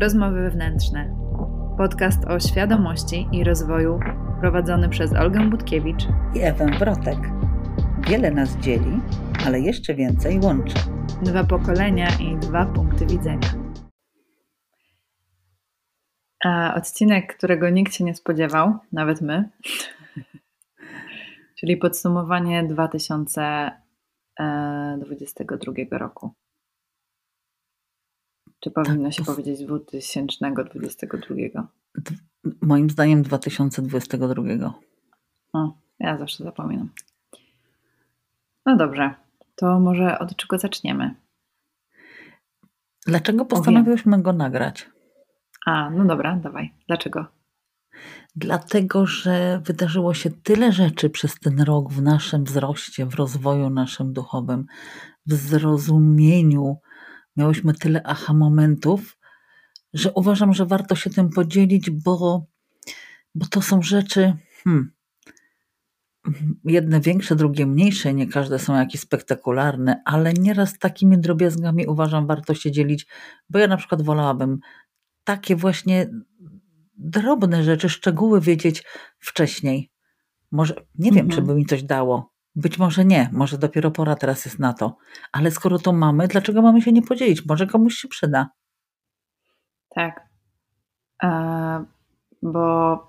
Rozmowy wewnętrzne. Podcast o świadomości i rozwoju prowadzony przez Olgę Budkiewicz i Ewę Wrotek. Wiele nas dzieli, ale jeszcze więcej łączy. Dwa pokolenia i dwa punkty widzenia. A odcinek, którego nikt się nie spodziewał, nawet my, czyli podsumowanie 2022 roku. Czy powinno tak, się to... powiedzieć 2022? Moim zdaniem 2022. O, ja zawsze zapominam. No dobrze, to może od czego zaczniemy? Dlaczego postanowiłyśmy go nagrać? A, no dobra, dawaj. Dlaczego? Dlatego, że wydarzyło się tyle rzeczy przez ten rok w naszym wzroście, w rozwoju naszym duchowym, w zrozumieniu miałyśmy tyle aha momentów, że uważam, że warto się tym podzielić, bo, bo to są rzeczy, hmm, jedne większe, drugie mniejsze, nie każde są jakieś spektakularne, ale nieraz takimi drobiazgami uważam warto się dzielić, bo ja na przykład wolałabym takie właśnie drobne rzeczy, szczegóły wiedzieć wcześniej. Może nie wiem, mhm. czy by mi coś dało, być może nie, może dopiero pora teraz jest na to. Ale skoro to mamy, dlaczego mamy się nie podzielić? Może komuś się przyda. Tak. E, bo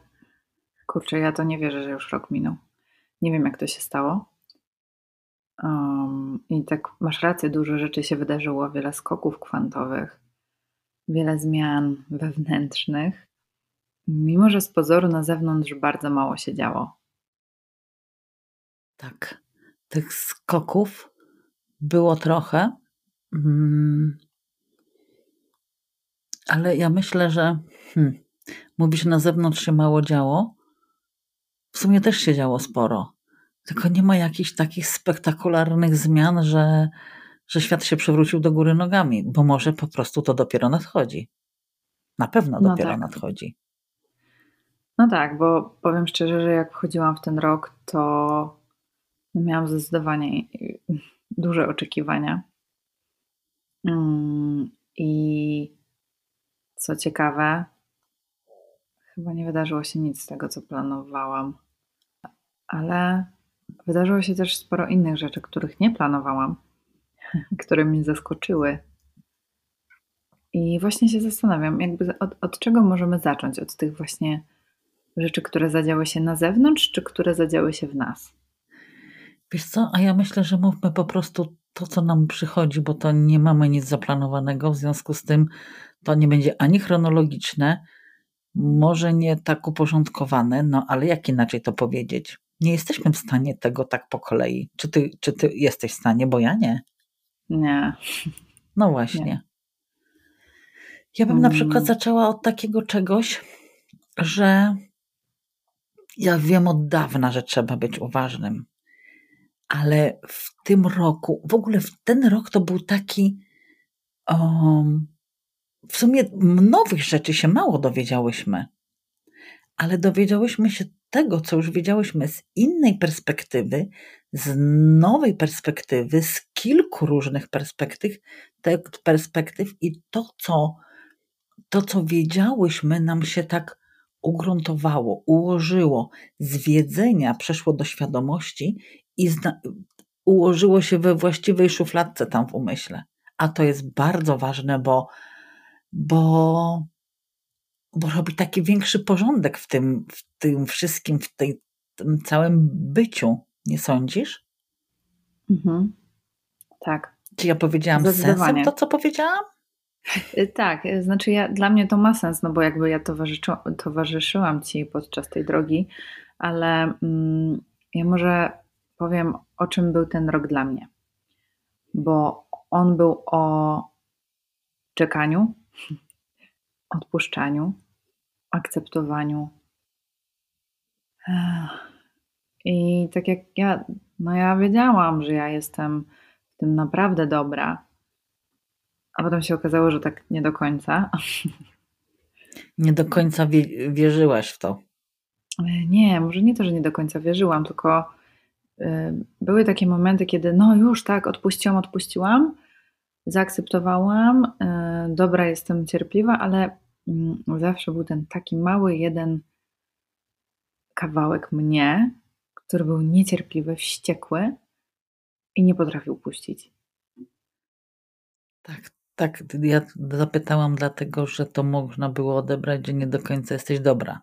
kurczę, ja to nie wierzę, że już rok minął. Nie wiem, jak to się stało. Um, I tak masz rację, dużo rzeczy się wydarzyło, wiele skoków kwantowych, wiele zmian wewnętrznych, mimo że z pozoru na zewnątrz bardzo mało się działo. Tak, tych skoków było trochę. Mm. Ale ja myślę, że hmm, mówisz, na zewnątrz się mało działo. W sumie też się działo sporo. Tylko nie ma jakichś takich spektakularnych zmian, że, że świat się przewrócił do góry nogami, bo może po prostu to dopiero nadchodzi. Na pewno no dopiero tak. nadchodzi. No tak, bo powiem szczerze, że jak wchodziłam w ten rok, to Miałam zdecydowanie duże oczekiwania. Mm, I co ciekawe, chyba nie wydarzyło się nic z tego, co planowałam, ale wydarzyło się też sporo innych rzeczy, których nie planowałam, które mnie zaskoczyły. I właśnie się zastanawiam, jakby od, od czego możemy zacząć? Od tych właśnie rzeczy, które zadziały się na zewnątrz, czy które zadziały się w nas? Wiesz co, a ja myślę, że mówmy po prostu to, co nam przychodzi, bo to nie mamy nic zaplanowanego, w związku z tym to nie będzie ani chronologiczne, może nie tak uporządkowane, no ale jak inaczej to powiedzieć? Nie jesteśmy w stanie tego tak po kolei. Czy ty, czy ty jesteś w stanie, bo ja nie. Nie. No właśnie. Nie. Ja bym na przykład mm. zaczęła od takiego czegoś, że ja wiem od dawna, że trzeba być uważnym ale w tym roku, w ogóle w ten rok to był taki. Um, w sumie nowych rzeczy się mało dowiedziałyśmy, ale dowiedziałyśmy się tego, co już wiedziałyśmy z innej perspektywy, z nowej perspektywy, z kilku różnych perspektyw, te perspektyw i to, co, to, co wiedziałyśmy, nam się tak ugruntowało, ułożyło, z wiedzenia przeszło do świadomości i ułożyło się we właściwej szufladce tam w umyśle. A to jest bardzo ważne, bo, bo, bo robi taki większy porządek w tym, w tym wszystkim, w tej, tym całym byciu. Nie sądzisz? Mhm. Tak. Czy ja powiedziałam sensem to, co powiedziałam? Y, tak, y, znaczy ja, dla mnie to ma sens, no bo jakby ja towarzyszyłam Ci podczas tej drogi, ale mm, ja może powiem, o czym był ten rok dla mnie. Bo on był o czekaniu, odpuszczaniu, akceptowaniu. I tak jak ja, no ja wiedziałam, że ja jestem w tym naprawdę dobra, a potem się okazało, że tak nie do końca. Nie do końca wierzyłaś w to. Nie, może nie to, że nie do końca wierzyłam, tylko były takie momenty, kiedy no już tak, odpuściłam, odpuściłam, zaakceptowałam, y, dobra, jestem cierpliwa, ale mm, zawsze był ten taki mały jeden kawałek mnie, który był niecierpliwy, wściekły i nie potrafił puścić. Tak, tak. Ja zapytałam dlatego, że to można było odebrać, że nie do końca jesteś dobra.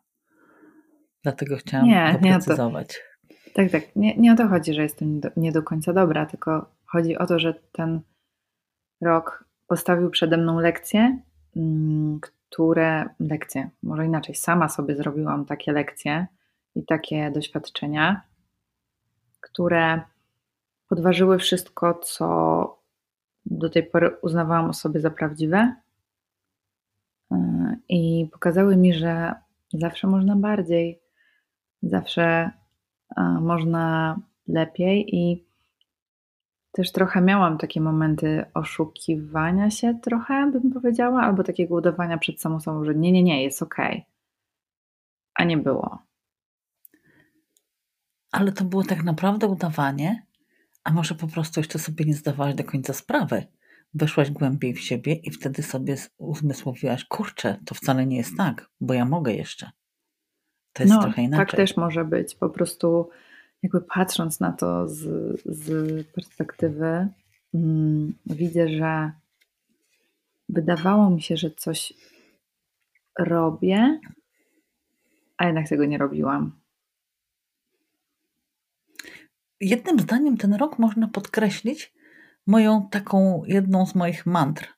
Dlatego chciałam nie, doprecyzować. Nie to, tak, tak. Nie, nie o to chodzi, że jestem do, nie do końca dobra, tylko chodzi o to, że ten rok postawił przede mną lekcje, mm, które lekcje, może inaczej, sama sobie zrobiłam takie lekcje i takie doświadczenia, które podważyły wszystko, co do tej pory uznawałam o sobie za prawdziwe yy, i pokazały mi, że zawsze można bardziej, zawsze można lepiej i też trochę miałam takie momenty oszukiwania się trochę, bym powiedziała, albo takiego udawania przed samą sobą, że nie, nie, nie, jest okej. Okay. A nie było. Ale to było tak naprawdę udawanie, a może po prostu jeszcze sobie nie zdawałaś do końca sprawy. Weszłaś głębiej w siebie i wtedy sobie uzmysłowiłaś, kurczę, to wcale nie jest tak, bo ja mogę jeszcze. To jest no, trochę tak inaczej. Tak też może być. Po prostu jakby patrząc na to z, z perspektywy, mm, widzę, że wydawało mi się, że coś robię, a jednak tego nie robiłam. Jednym zdaniem ten rok można podkreślić moją taką jedną z moich mantr,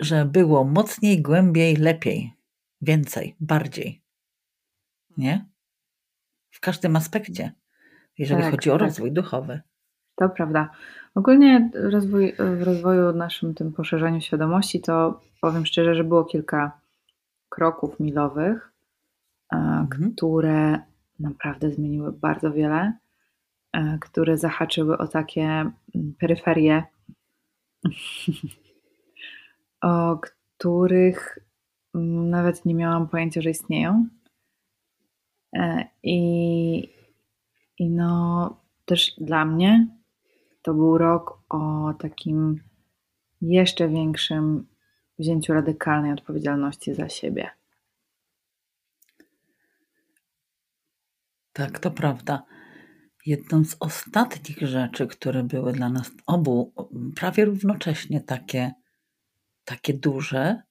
że było mocniej, głębiej, lepiej, więcej, bardziej. Nie? W każdym aspekcie jeżeli tak, chodzi o tak. rozwój duchowy. To prawda. Ogólnie rozwój, w rozwoju naszym tym poszerzaniu świadomości to powiem szczerze, że było kilka kroków milowych, e, mhm. które naprawdę zmieniły bardzo wiele, e, które zahaczyły o takie mm, peryferie, o których mm, nawet nie miałam pojęcia, że istnieją. E, I, i no, też dla mnie to był rok o takim jeszcze większym wzięciu radykalnej odpowiedzialności za siebie. Tak, to prawda. Jedną z ostatnich rzeczy, które były dla nas obu prawie równocześnie takie, takie duże,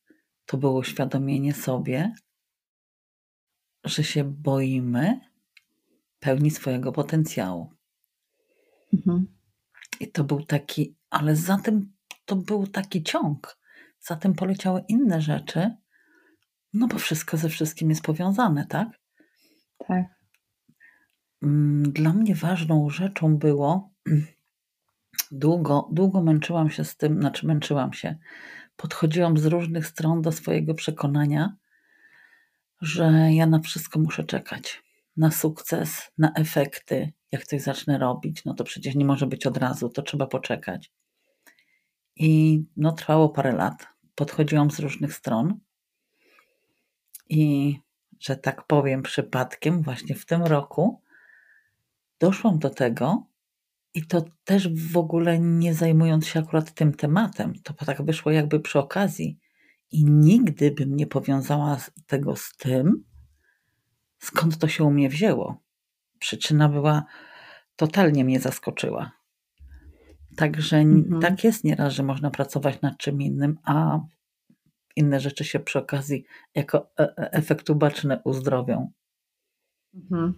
to było uświadomienie sobie, że się boimy pełni swojego potencjału. Mhm. I to był taki, ale za tym to był taki ciąg. Za tym poleciały inne rzeczy, no bo wszystko ze wszystkim jest powiązane, tak? Tak. Mm, dla mnie ważną rzeczą było, długo, długo męczyłam się z tym, znaczy męczyłam się, podchodziłam z różnych stron do swojego przekonania, że ja na wszystko muszę czekać na sukces, na efekty. Jak coś zacznę robić, no to przecież nie może być od razu, to trzeba poczekać. I no, trwało parę lat. Podchodziłam z różnych stron i, że tak powiem, przypadkiem, właśnie w tym roku doszłam do tego, i to też w ogóle nie zajmując się akurat tym tematem. To tak wyszło jakby przy okazji. I nigdy bym nie powiązała tego z tym, skąd to się u mnie wzięło. Przyczyna była, totalnie mnie zaskoczyła. Także mhm. tak jest nieraz, że można pracować nad czym innym, a inne rzeczy się przy okazji jako e, e, efekt ubaczny uzdrowią. Mhm.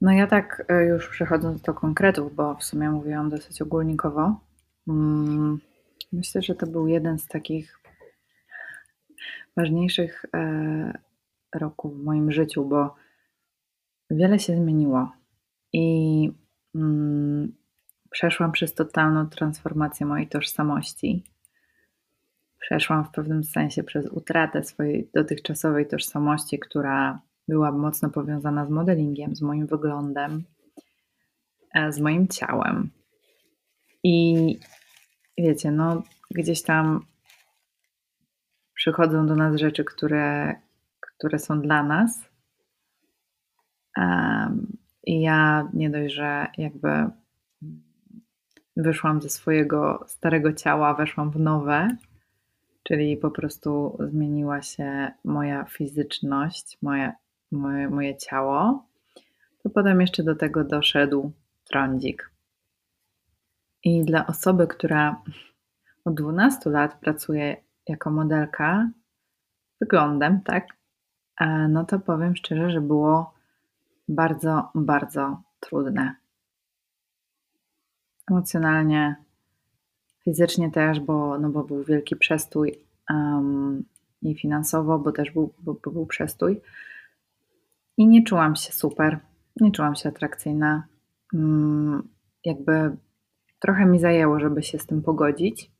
No ja tak e, już przechodząc do konkretów, bo w sumie mówiłam dosyć ogólnikowo. Mm, myślę, że to był jeden z takich ważniejszych roku w moim życiu, bo wiele się zmieniło i mm, przeszłam przez totalną transformację mojej tożsamości. Przeszłam w pewnym sensie przez utratę swojej dotychczasowej tożsamości, która była mocno powiązana z modelingiem, z moim wyglądem, e, z moim ciałem. I wiecie, no gdzieś tam przychodzą do nas rzeczy, które, które są dla nas. I ja nie dość, że jakby wyszłam ze swojego starego ciała, weszłam w nowe, czyli po prostu zmieniła się moja fizyczność, moje, moje, moje ciało, to potem jeszcze do tego doszedł trądzik. I dla osoby, która od 12 lat pracuje jako modelka wyglądem, tak, e, no to powiem szczerze, że było bardzo, bardzo trudne. Emocjonalnie, fizycznie też, bo, no bo był wielki przestój um, i finansowo, bo też był, bo, bo był przestój. I nie czułam się super, nie czułam się atrakcyjna. Um, jakby trochę mi zajęło, żeby się z tym pogodzić.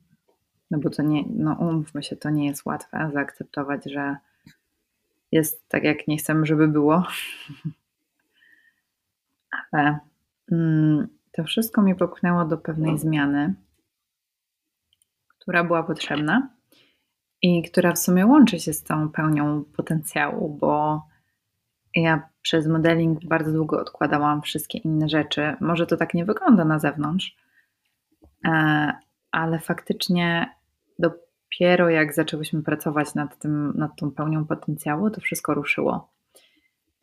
No bo to nie, no umówmy się, to nie jest łatwe zaakceptować, że jest tak, jak nie chcemy, żeby było. Ale mm, to wszystko mnie popchnęło do pewnej zmiany, która była potrzebna i która w sumie łączy się z tą pełnią potencjału, bo ja przez modeling bardzo długo odkładałam wszystkie inne rzeczy. Może to tak nie wygląda na zewnątrz, e, ale faktycznie dopiero jak zaczęłyśmy pracować nad, tym, nad tą pełnią potencjału, to wszystko ruszyło.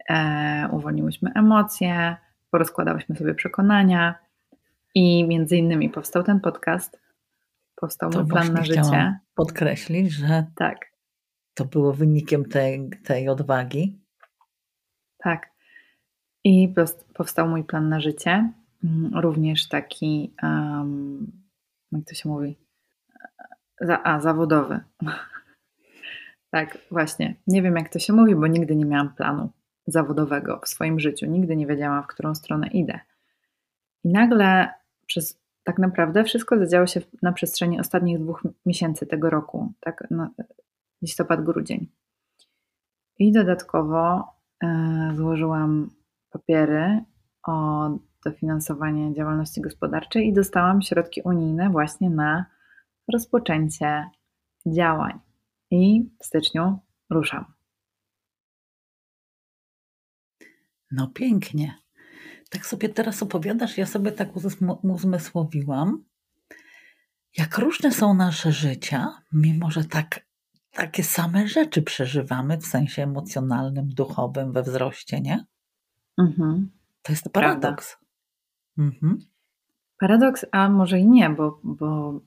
E, uwolniłyśmy emocje, porozkładałyśmy sobie przekonania i między innymi powstał ten podcast, powstał to mój plan na życie. podkreślić, że tak. to było wynikiem tej, tej odwagi. Tak. I powstał mój plan na życie, mm, również taki, um, jak to się mówi, za, a, zawodowy. tak, właśnie. Nie wiem, jak to się mówi, bo nigdy nie miałam planu zawodowego w swoim życiu. Nigdy nie wiedziałam, w którą stronę idę. I nagle przez tak naprawdę wszystko zadziało się na przestrzeni ostatnich dwóch miesięcy tego roku, tak, no, listopad, grudzień. I dodatkowo e, złożyłam papiery o dofinansowanie działalności gospodarczej i dostałam środki unijne właśnie na rozpoczęcie działań. I w styczniu ruszam. No pięknie. Tak sobie teraz opowiadasz, ja sobie tak uzmysłowiłam, jak różne są nasze życia, mimo że tak, takie same rzeczy przeżywamy w sensie emocjonalnym, duchowym, we wzroście, nie? Mhm. To jest paradoks. Mhm. Paradoks, a może i nie, bo, bo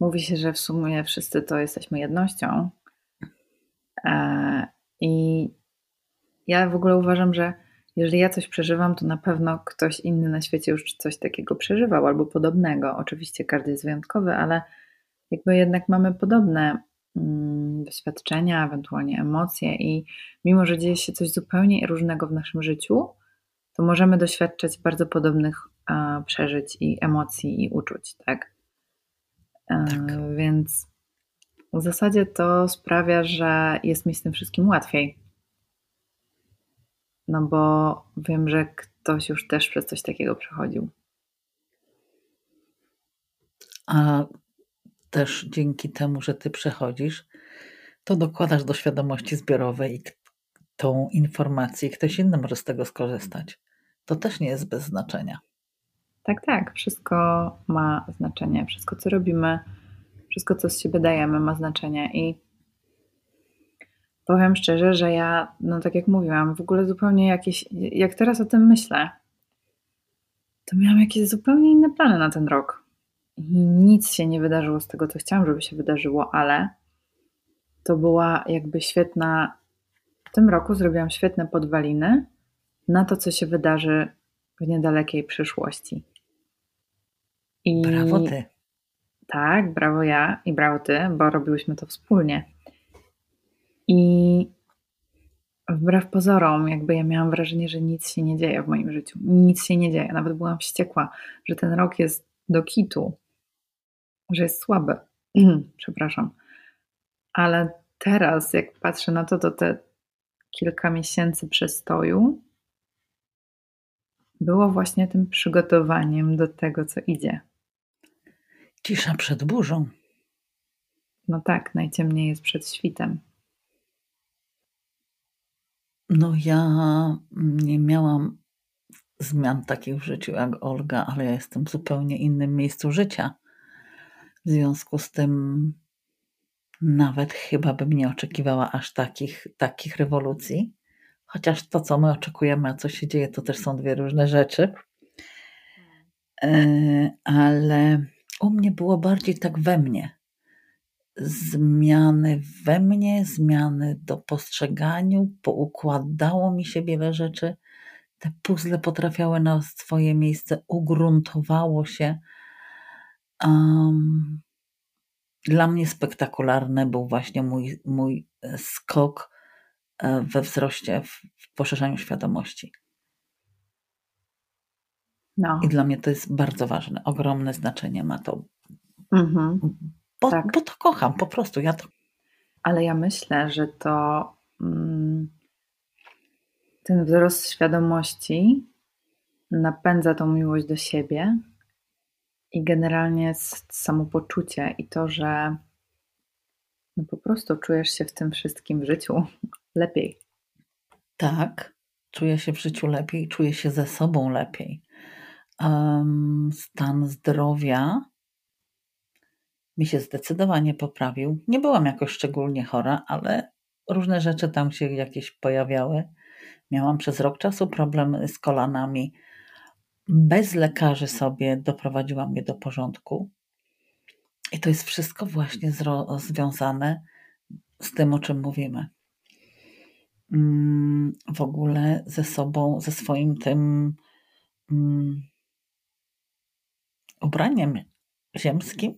mówi się, że w sumie wszyscy to jesteśmy jednością. E, I ja w ogóle uważam, że jeżeli ja coś przeżywam, to na pewno ktoś inny na świecie już coś takiego przeżywał albo podobnego. Oczywiście każdy jest wyjątkowy, ale jakby jednak mamy podobne mm, doświadczenia, ewentualnie emocje, i mimo, że dzieje się coś zupełnie różnego w naszym życiu, to możemy doświadczać bardzo podobnych przeżyć i emocji i uczuć, tak? E, tak. Więc w zasadzie to sprawia, że jest mi z tym wszystkim łatwiej. No bo wiem, że ktoś już też przez coś takiego przechodził. A też dzięki temu, że ty przechodzisz, to dokładasz do świadomości zbiorowej i tą informację, i ktoś inny może z tego skorzystać. To też nie jest bez znaczenia. Tak, tak. Wszystko ma znaczenie. Wszystko, co robimy, wszystko, co z siebie dajemy, ma znaczenie. I powiem szczerze, że ja, no tak jak mówiłam, w ogóle zupełnie jakieś, jak teraz o tym myślę, to miałam jakieś zupełnie inne plany na ten rok. I nic się nie wydarzyło z tego, co chciałam, żeby się wydarzyło, ale to była jakby świetna. W tym roku zrobiłam świetne podwaliny na to, co się wydarzy w niedalekiej przyszłości. I brawo ty. Tak, brawo ja i brawo ty, bo robiłyśmy to wspólnie. I wbrew pozorom, jakby ja miałam wrażenie, że nic się nie dzieje w moim życiu. Nic się nie dzieje. Nawet byłam wściekła, że ten rok jest do kitu, że jest słaby. Przepraszam. Ale teraz, jak patrzę na to, to te kilka miesięcy przestoju było właśnie tym przygotowaniem do tego, co idzie. Cisza przed burzą. No tak, najciemniej jest przed świtem. No ja nie miałam zmian takich w życiu jak Olga, ale ja jestem w zupełnie innym miejscu życia. W związku z tym nawet chyba bym nie oczekiwała aż takich, takich rewolucji. Chociaż to, co my oczekujemy, a co się dzieje, to też są dwie różne rzeczy. E, ale u mnie było bardziej tak we mnie. Zmiany we mnie, zmiany do postrzeganiu, poukładało mi się wiele rzeczy. Te puzzle potrafiały na swoje miejsce, ugruntowało się. Um, dla mnie spektakularny był właśnie mój, mój skok e, we wzroście, w poszerzaniu świadomości. No. I dla mnie to jest bardzo ważne. Ogromne znaczenie ma to. Mhm. Bo, tak. bo to kocham, po prostu. Ja to... Ale ja myślę, że to mm, ten wzrost świadomości napędza tą miłość do siebie i generalnie samopoczucie i to, że no po prostu czujesz się w tym wszystkim w życiu lepiej. Tak, czuję się w życiu lepiej, czuję się ze sobą lepiej um, stan zdrowia mi się zdecydowanie poprawił. Nie byłam jakoś szczególnie chora, ale różne rzeczy tam się jakieś pojawiały. Miałam przez rok czasu problemy z kolanami. Bez lekarzy sobie doprowadziłam je do porządku. I to jest wszystko właśnie związane z tym, o czym mówimy. Mm, w ogóle ze sobą, ze swoim tym mm, ubraniem ziemskim,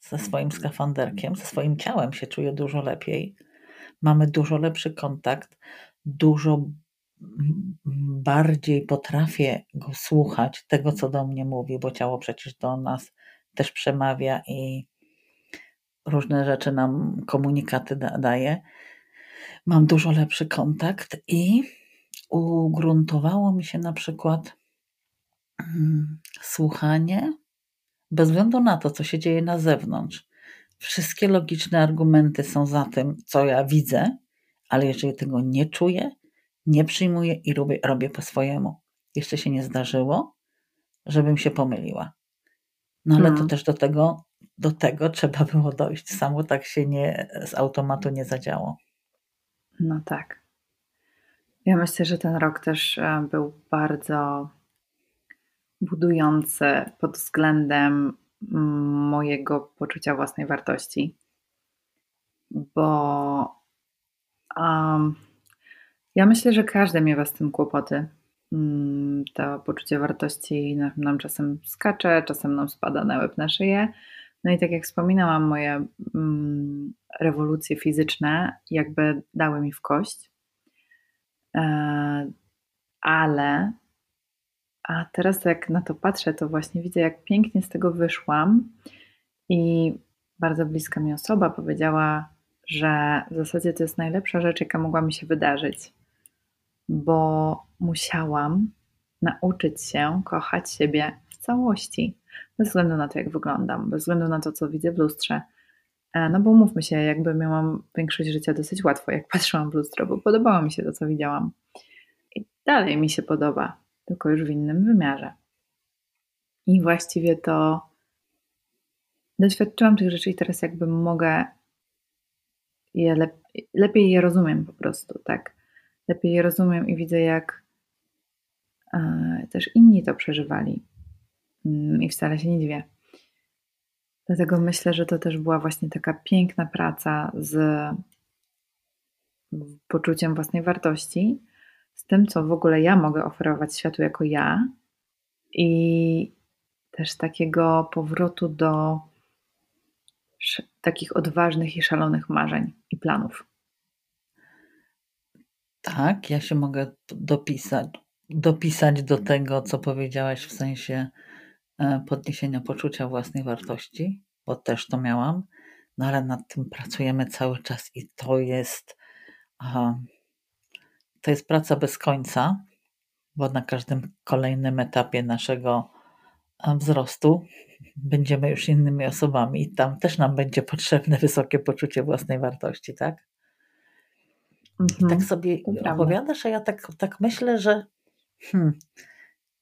ze swoim skafanderkiem, ze swoim ciałem się czuję dużo lepiej. Mamy dużo lepszy kontakt, dużo bardziej potrafię go słuchać, tego co do mnie mówi, bo ciało przecież do nas też przemawia i różne rzeczy nam komunikaty da, daje. Mam dużo lepszy kontakt i ugruntowało mi się na przykład mm, słuchanie bez względu na to, co się dzieje na zewnątrz. Wszystkie logiczne argumenty są za tym, co ja widzę, ale jeżeli tego nie czuję, nie przyjmuję i robię, robię po swojemu. Jeszcze się nie zdarzyło, żebym się pomyliła. No ale to hmm. też do tego, do tego trzeba było dojść. Samo tak się nie, z automatu nie zadziało. No tak. Ja myślę, że ten rok też e, był bardzo budujący pod względem mm, mojego poczucia własnej wartości, bo um, ja myślę, że każdy miewa z tym kłopoty. Mm, to poczucie wartości nam, nam czasem skacze, czasem nam spada na łeb na szyję. No i tak jak wspominałam, moje mm, rewolucje fizyczne jakby dały mi w kość. E, ale a teraz, jak na to patrzę, to właśnie widzę, jak pięknie z tego wyszłam. I bardzo bliska mi osoba powiedziała, że w zasadzie to jest najlepsza rzecz, jaka mogła mi się wydarzyć, bo musiałam nauczyć się kochać siebie w całości, bez względu na to, jak wyglądam, bez względu na to, co widzę w lustrze. E, no bo mówmy się, jakby miałam większość życia dosyć łatwo, jak patrzyłam w lustro, bo podobało mi się to, co widziałam. I dalej mi się podoba tylko już w innym wymiarze. I właściwie to doświadczyłam tych rzeczy i teraz jakby mogę je lep lepiej je rozumiem po prostu, tak? Lepiej je rozumiem i widzę, jak e, też inni to przeżywali. Mm, I wcale się nie dziwię. Dlatego myślę, że to też była właśnie taka piękna praca z poczuciem własnej wartości, z tym, co w ogóle ja mogę oferować światu jako ja i też takiego powrotu do takich odważnych i szalonych marzeń i planów. Tak, ja się mogę dopisać, dopisać do tego, co powiedziałaś w sensie e, podniesienia poczucia własnej wartości, bo też to miałam, no ale nad tym pracujemy cały czas i to jest. Aha, to jest praca bez końca, bo na każdym kolejnym etapie naszego e, wzrostu będziemy już innymi osobami i tam też nam będzie potrzebne wysokie poczucie własnej wartości, tak? Mhm, I tak sobie opowiadasz, a ja tak, tak myślę, że hmm,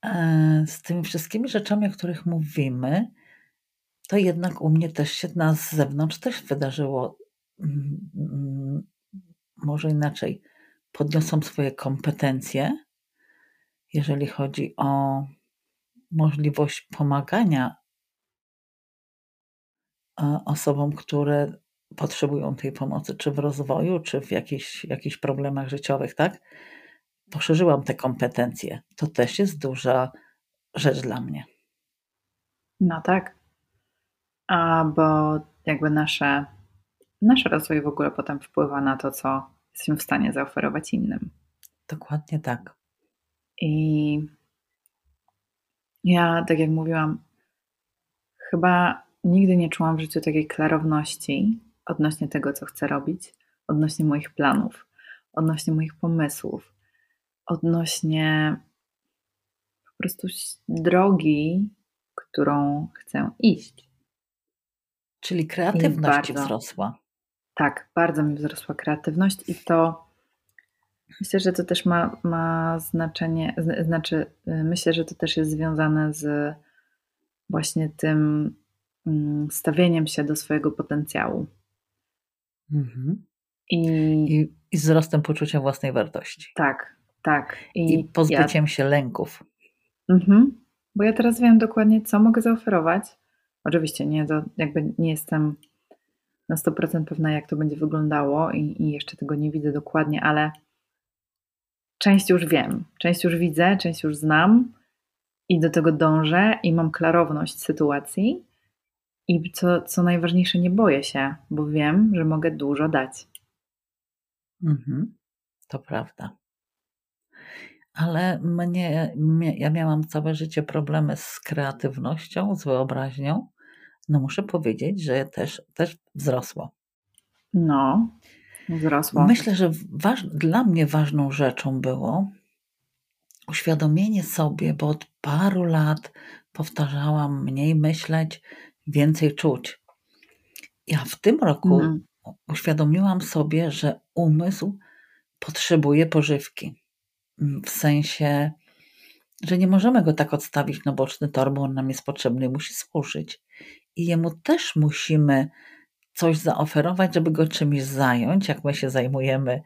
e, z tymi wszystkimi rzeczami, o których mówimy, to jednak u mnie też się na zewnątrz też wydarzyło może inaczej. Podniosłam swoje kompetencje, jeżeli chodzi o możliwość pomagania e, osobom, które potrzebują tej pomocy, czy w rozwoju, czy w jakichś, jakichś problemach życiowych, tak? Poszerzyłam te kompetencje. To też jest duża rzecz dla mnie. No tak. A bo jakby nasze, nasz rozwój w ogóle potem wpływa na to, co jesteśmy w stanie zaoferować innym. Dokładnie tak. I ja, tak jak mówiłam, chyba nigdy nie czułam w życiu takiej klarowności odnośnie tego, co chcę robić, odnośnie moich planów, odnośnie moich pomysłów, odnośnie po prostu drogi, którą chcę iść. Czyli kreatywność wzrosła. Tak, bardzo mi wzrosła kreatywność i to myślę, że to też ma, ma znaczenie, znaczy myślę, że to też jest związane z właśnie tym mm, stawieniem się do swojego potencjału. Mhm. I, I, I wzrostem poczucia własnej wartości. Tak, tak. I, I pozbyciem ja... się lęków. Mhm. Bo ja teraz wiem dokładnie, co mogę zaoferować. Oczywiście nie, to jakby nie jestem na 100% pewna, jak to będzie wyglądało i, i jeszcze tego nie widzę dokładnie, ale część już wiem, część już widzę, część już znam i do tego dążę i mam klarowność sytuacji. I co, co najważniejsze, nie boję się, bo wiem, że mogę dużo dać. Mhm, to prawda. Ale mnie, ja miałam całe życie problemy z kreatywnością, z wyobraźnią no muszę powiedzieć, że też, też wzrosło. No, wzrosło. Myślę, że waż, dla mnie ważną rzeczą było uświadomienie sobie, bo od paru lat powtarzałam mniej myśleć, więcej czuć. Ja w tym roku mm. uświadomiłam sobie, że umysł potrzebuje pożywki. W sensie, że nie możemy go tak odstawić na boczny tor, bo on nam jest potrzebny i musi służyć i jemu też musimy coś zaoferować, żeby go czymś zająć, jak my się zajmujemy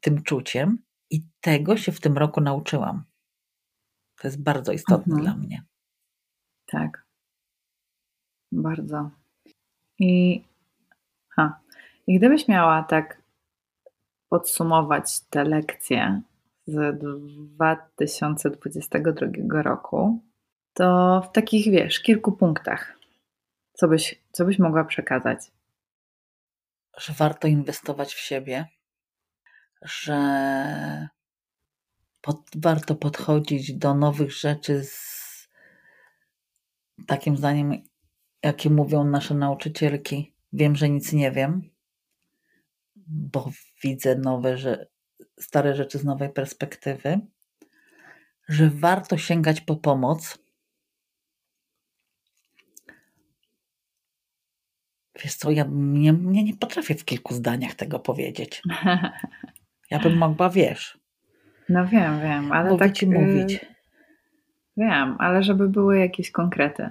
tym czuciem. I tego się w tym roku nauczyłam. To jest bardzo istotne mhm. dla mnie. Tak. Bardzo. I, ha. I gdybyś miała tak podsumować te lekcje z 2022 roku, to w takich, wiesz, kilku punktach. Co byś, co byś mogła przekazać? Że warto inwestować w siebie, że pod, warto podchodzić do nowych rzeczy z takim zdaniem, jakie mówią nasze nauczycielki. Wiem, że nic nie wiem, bo widzę nowe, że, stare rzeczy z nowej perspektywy, że warto sięgać po pomoc, Wiesz co, ja nie, nie, nie potrafię w kilku zdaniach tego powiedzieć. Ja bym mogła, wiesz. No wiem, wiem, ale tak ci mówić. Y, wiem, ale żeby były jakieś konkrety.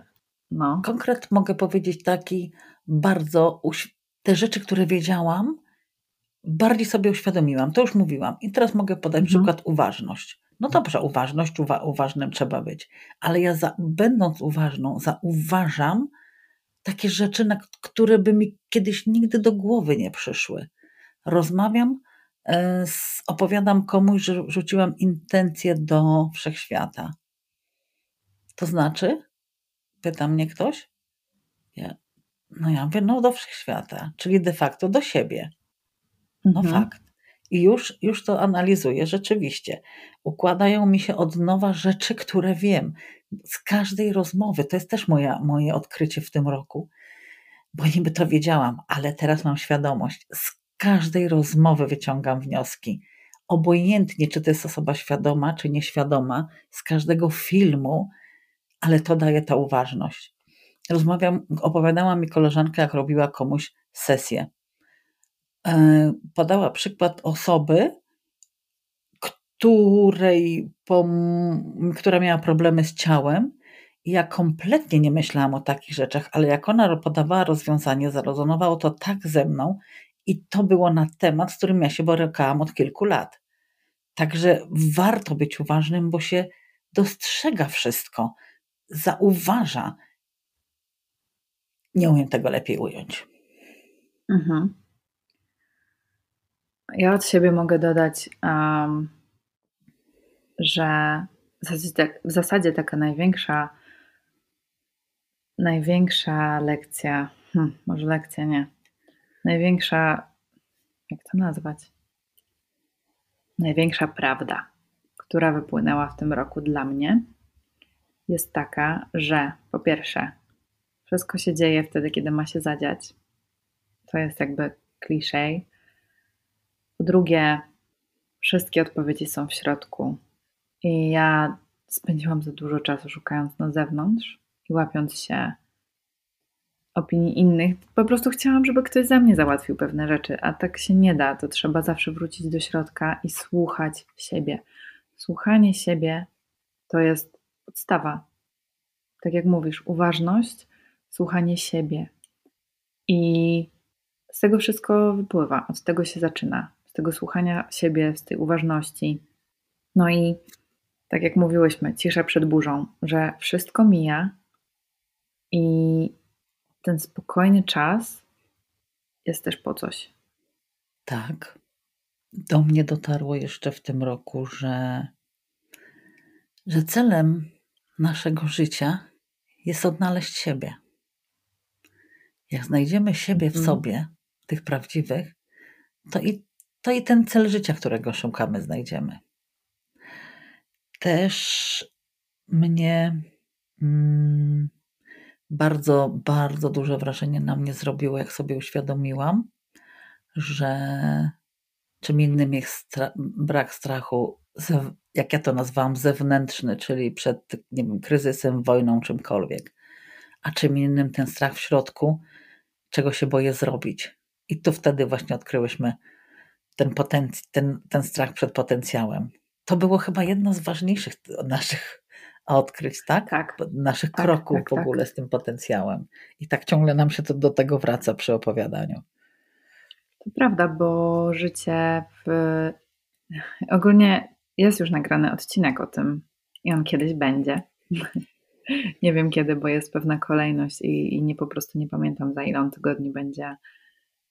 No. Konkret mogę powiedzieć taki bardzo, te rzeczy, które wiedziałam, bardziej sobie uświadomiłam, to już mówiłam. I teraz mogę podać mhm. przykład uważność. No dobrze, uważność, uwa uważnym trzeba być, ale ja za, będąc uważną, zauważam, takie rzeczy, na które by mi kiedyś nigdy do głowy nie przyszły. Rozmawiam, e, opowiadam komuś, że rzuciłam intencję do wszechświata. To znaczy? Pyta mnie ktoś. Ja, no ja mówię, no do wszechświata, czyli de facto do siebie. No mhm. fakt. I już, już to analizuję rzeczywiście. Układają mi się od nowa rzeczy, które wiem z każdej rozmowy, to jest też moja, moje odkrycie w tym roku, bo niby to wiedziałam, ale teraz mam świadomość. Z każdej rozmowy wyciągam wnioski. Obojętnie, czy to jest osoba świadoma, czy nieświadoma, z każdego filmu, ale to daje ta uważność. Rozmawiam, opowiadała mi koleżanka, jak robiła komuś sesję. E, podała przykład osoby, której, która miała problemy z ciałem. I ja kompletnie nie myślałam o takich rzeczach, ale jak ona podawała rozwiązanie, zarezonowało to tak ze mną i to było na temat, z którym ja się borykałam od kilku lat. Także warto być uważnym, bo się dostrzega wszystko, zauważa. Nie umiem tego lepiej ująć. Mhm. Ja od siebie mogę dodać, um, że w zasadzie, tak, w zasadzie, taka największa, największa lekcja, hmm, może lekcja nie, największa, jak to nazwać? Największa prawda, która wypłynęła w tym roku dla mnie, jest taka, że po pierwsze, wszystko się dzieje wtedy, kiedy ma się zadziać. To jest jakby kliszej. Po drugie, wszystkie odpowiedzi są w środku. I ja spędziłam za dużo czasu szukając na zewnątrz i łapiąc się opinii innych. Po prostu chciałam, żeby ktoś za mnie załatwił pewne rzeczy, a tak się nie da. To trzeba zawsze wrócić do środka i słuchać siebie. Słuchanie siebie to jest podstawa. Tak jak mówisz, uważność, słuchanie siebie. I z tego wszystko wypływa, od tego się zaczyna, z tego słuchania siebie, z tej uważności. No i tak jak mówiłyśmy, cisza przed burzą, że wszystko mija i ten spokojny czas jest też po coś. Tak. Do mnie dotarło jeszcze w tym roku, że, że celem naszego życia jest odnaleźć siebie. Jak znajdziemy siebie w mhm. sobie, tych prawdziwych, to i, to i ten cel życia, którego szukamy, znajdziemy. Też mnie mm, bardzo, bardzo duże wrażenie na mnie zrobiło, jak sobie uświadomiłam, że czym innym jest stra brak strachu, jak ja to nazwałam, zewnętrzny, czyli przed nie wiem, kryzysem, wojną, czymkolwiek, a czym innym ten strach w środku, czego się boję zrobić. I tu wtedy właśnie odkryłyśmy ten, ten, ten strach przed potencjałem. To było chyba jedno z ważniejszych naszych odkryć, tak? Tak. Naszych tak, kroków tak, w tak. ogóle z tym potencjałem. I tak ciągle nam się to do tego wraca przy opowiadaniu. To prawda, bo życie w... ogólnie jest już nagrany odcinek o tym i on kiedyś będzie. nie wiem kiedy, bo jest pewna kolejność i, i nie po prostu nie pamiętam za ile on tygodni będzie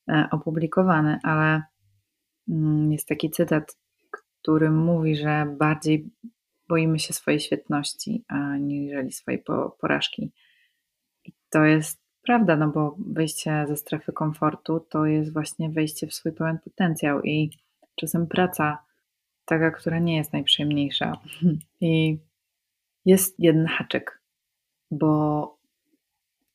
e, opublikowany, ale mm, jest taki cytat, który mówi, że bardziej boimy się swojej świetności, aniżeli swojej porażki. I to jest prawda, no bo wyjście ze strefy komfortu to jest właśnie wejście w swój pełen potencjał i czasem praca taka, która nie jest najprzyjemniejsza. I jest jeden haczyk, bo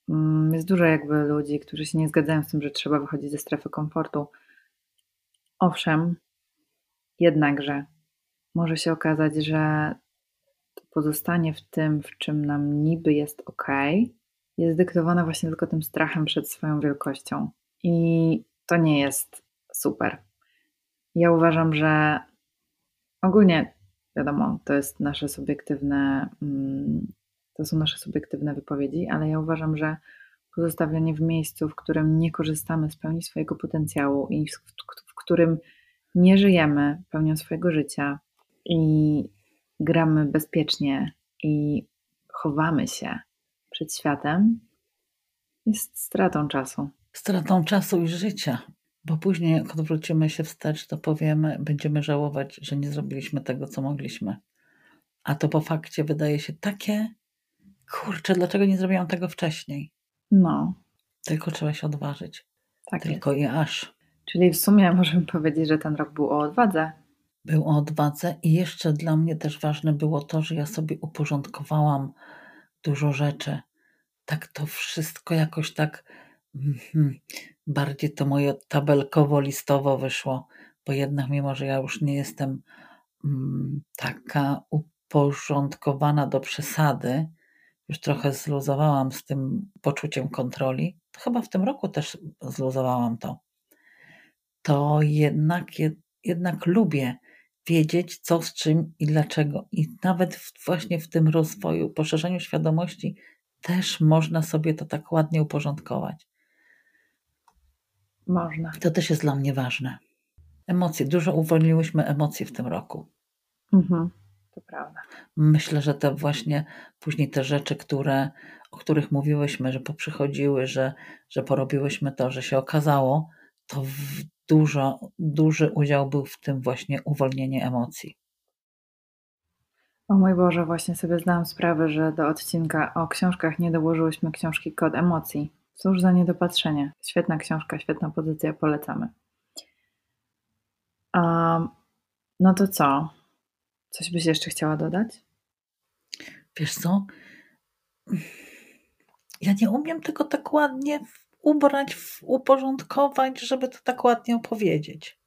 mm, jest dużo jakby ludzi, którzy się nie zgadzają z tym, że trzeba wychodzić ze strefy komfortu. Owszem, jednakże może się okazać, że pozostanie w tym, w czym nam niby jest ok, jest dyktowane właśnie tylko tym strachem przed swoją wielkością. I to nie jest super. Ja uważam, że ogólnie, wiadomo, to jest nasze subiektywne, mm, to są nasze subiektywne wypowiedzi, ale ja uważam, że pozostawienie w miejscu, w którym nie korzystamy z pełni swojego potencjału i w którym nie żyjemy pełnią swojego życia i gramy bezpiecznie i chowamy się przed światem, jest stratą czasu. Stratą czasu i życia, bo później, jak odwrócimy się wstecz, to powiemy, będziemy żałować, że nie zrobiliśmy tego, co mogliśmy. A to po fakcie wydaje się takie, kurczę, dlaczego nie zrobiłam tego wcześniej? No. Tylko trzeba się odważyć. Tak Tylko jest. i aż. Czyli w sumie możemy powiedzieć, że ten rok był o odwadze był o odwadze i jeszcze dla mnie też ważne było to, że ja sobie uporządkowałam dużo rzeczy. Tak to wszystko jakoś tak mm, bardziej to moje tabelkowo-listowo wyszło, bo jednak mimo, że ja już nie jestem mm, taka uporządkowana do przesady, już trochę zluzowałam z tym poczuciem kontroli, chyba w tym roku też zluzowałam to. To jednak, jednak lubię wiedzieć, co z czym i dlaczego. I nawet w, właśnie w tym rozwoju, poszerzeniu świadomości, też można sobie to tak ładnie uporządkować. Można. To też jest dla mnie ważne. Emocje. Dużo uwolniłyśmy emocji w tym roku. Mhm, to prawda. Myślę, że te właśnie później te rzeczy, które, o których mówiłyśmy, że poprzychodziły, że, że porobiłyśmy to, że się okazało, to dużo, duży udział był w tym właśnie uwolnienie emocji. O mój Boże, właśnie sobie zdałam sprawę, że do odcinka o książkach nie dołożyłyśmy książki Kod Emocji. Cóż za niedopatrzenie. Świetna książka, świetna pozycja, polecamy. Um, no to co? Coś byś jeszcze chciała dodać? Wiesz co? Ja nie umiem tego tak ładnie ubrać, uporządkować, żeby to tak ładnie opowiedzieć.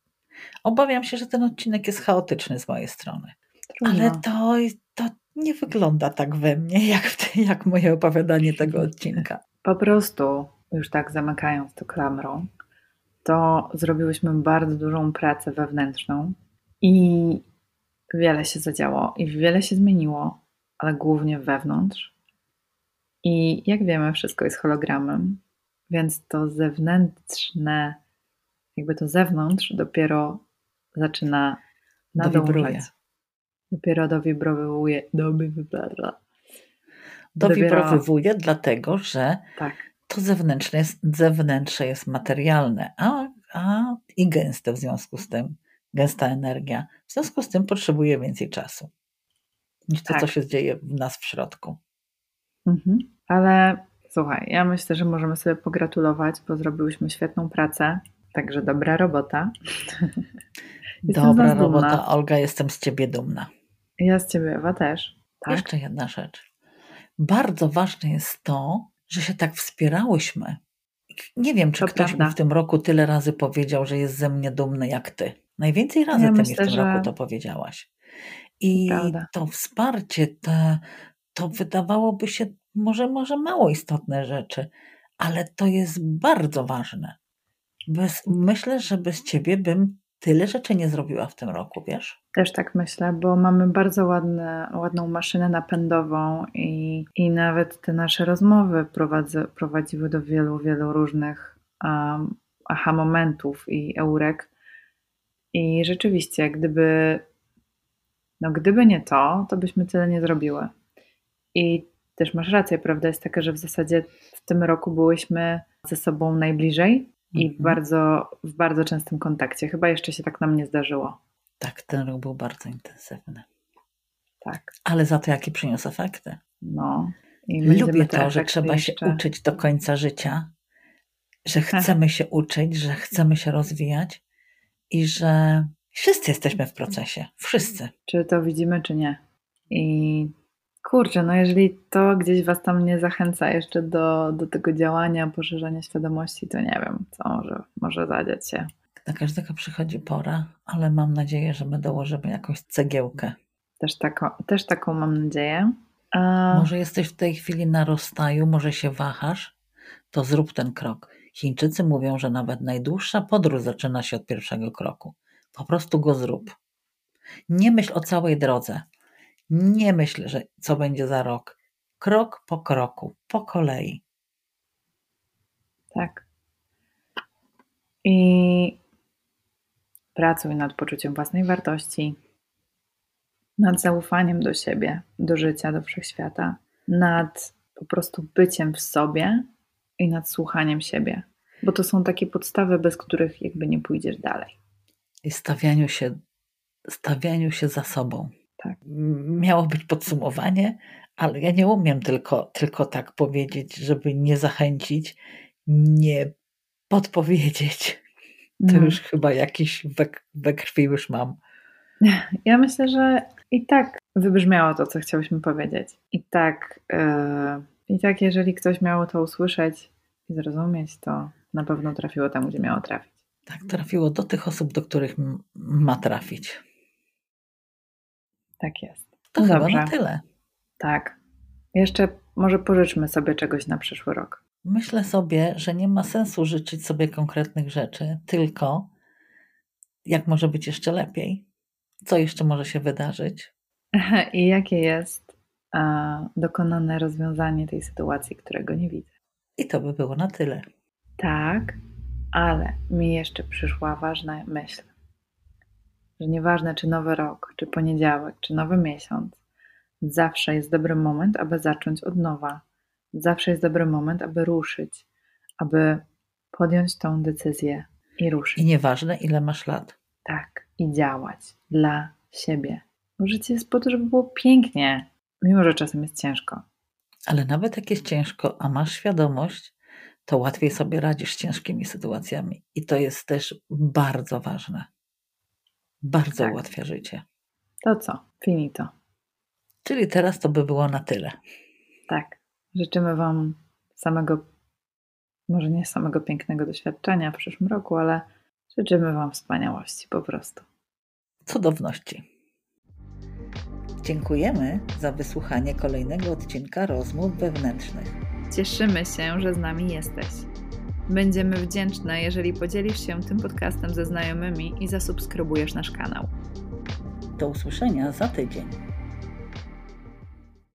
Obawiam się, że ten odcinek jest chaotyczny z mojej strony. Trudno. Ale to, to nie wygląda tak we mnie, jak, te, jak moje opowiadanie tego odcinka. Po prostu, już tak zamykając to klamrą, to zrobiłyśmy bardzo dużą pracę wewnętrzną i wiele się zadziało i wiele się zmieniło, ale głównie wewnątrz. I jak wiemy, wszystko jest hologramem, więc to zewnętrzne, jakby to zewnątrz dopiero zaczyna nadążać. Dopiero dowibrowuje, dowibrowuje. Dowibrowuje dlatego, że tak. to zewnętrzne jest, zewnętrzne jest materialne, a, a i gęste w związku z tym, gęsta energia. W związku z tym potrzebuje więcej czasu niż to, tak. co się dzieje w nas w środku. Mhm. Ale słuchaj, ja myślę, że możemy sobie pogratulować, bo zrobiłyśmy świetną pracę. Także dobra robota. dobra robota, Olga, jestem z ciebie dumna. Ja z ciebie, Ewa też. Tak? Jeszcze jedna rzecz. Bardzo ważne jest to, że się tak wspierałyśmy. Nie wiem, czy to ktoś prawda. mi w tym roku tyle razy powiedział, że jest ze mnie dumny jak ty. Najwięcej razy ja ty myślę, mi w tym że... roku to powiedziałaś. I to, to wsparcie, te, to wydawałoby się może, może mało istotne rzeczy, ale to jest bardzo ważne. Bez, myślę, że bez ciebie bym tyle rzeczy nie zrobiła w tym roku, wiesz? Też tak myślę, bo mamy bardzo ładne, ładną maszynę napędową i, i nawet te nasze rozmowy prowadziły do wielu, wielu różnych um, aha momentów i eurek. I rzeczywiście, gdyby, no gdyby nie to, to byśmy tyle nie zrobiły. I też masz rację, prawda jest taka, że w zasadzie w tym roku byłyśmy ze sobą najbliżej i mhm. bardzo, w bardzo częstym kontakcie. Chyba jeszcze się tak nam nie zdarzyło. Tak, ten rok był bardzo intensywny. Tak. Ale za to jakie przyniósł efekty. No. Lubię to, że trzeba jeszcze... się uczyć do końca życia, że chcemy się uczyć, że chcemy się rozwijać i że wszyscy jesteśmy w procesie. Wszyscy. Czy to widzimy, czy nie. I Kurczę, no jeżeli to gdzieś Was tam nie zachęca jeszcze do, do tego działania, poszerzania świadomości, to nie wiem, co może, może zadziać się. Na każdego przychodzi pora, ale mam nadzieję, że my dołożymy jakąś cegiełkę. Też, taką, też taką mam nadzieję. A... Może jesteś w tej chwili na rozstaju, może się wahasz, to zrób ten krok. Chińczycy mówią, że nawet najdłuższa podróż zaczyna się od pierwszego kroku. Po prostu go zrób. Nie myśl o całej drodze. Nie myśl, że co będzie za rok. Krok po kroku, po kolei. Tak. I pracuj nad poczuciem własnej wartości, nad zaufaniem do siebie, do życia, do wszechświata, nad po prostu byciem w sobie i nad słuchaniem siebie, bo to są takie podstawy, bez których jakby nie pójdziesz dalej. I stawianiu się, stawianiu się za sobą. Tak. Miało być podsumowanie, ale ja nie umiem tylko, tylko tak powiedzieć, żeby nie zachęcić, nie podpowiedzieć. To mm. już chyba jakiś we, we krwi już mam. Ja myślę, że i tak wybrzmiało to, co chciałyśmy powiedzieć. I tak, yy, i tak, jeżeli ktoś miał to usłyszeć i zrozumieć, to na pewno trafiło tam, gdzie miało trafić. Tak, trafiło do tych osób, do których ma trafić. Tak jest. To no chyba dobrze. na tyle. Tak. Jeszcze może pożyczmy sobie czegoś na przyszły rok. Myślę sobie, że nie ma sensu życzyć sobie konkretnych rzeczy, tylko jak może być jeszcze lepiej. Co jeszcze może się wydarzyć? I jakie jest a, dokonane rozwiązanie tej sytuacji, którego nie widzę. I to by było na tyle. Tak, ale mi jeszcze przyszła ważna myśl, że nieważne czy nowy rok, czy poniedziałek, czy nowy miesiąc, zawsze jest dobry moment, aby zacząć od nowa. Zawsze jest dobry moment, aby ruszyć, aby podjąć tą decyzję i ruszyć. I nieważne, ile masz lat. Tak, i działać dla siebie. Bo życie jest po to, żeby było pięknie, mimo że czasem jest ciężko. Ale nawet jak jest ciężko, a masz świadomość, to łatwiej sobie radzisz z ciężkimi sytuacjami. I to jest też bardzo ważne. Bardzo Tak. ułatwia życie. To co? Finito. Czyli teraz to by było na tyle. Tak. Życzymy Wam samego, może nie samego pięknego doświadczenia w przyszłym roku, ale życzymy Wam wspaniałości po prostu. Cudowności. Dziękujemy za wysłuchanie kolejnego odcinka rozmów wewnętrznych. Cieszymy się, że z nami jesteś. Będziemy wdzięczne, jeżeli podzielisz się tym podcastem ze znajomymi i zasubskrybujesz nasz kanał. Do usłyszenia za tydzień.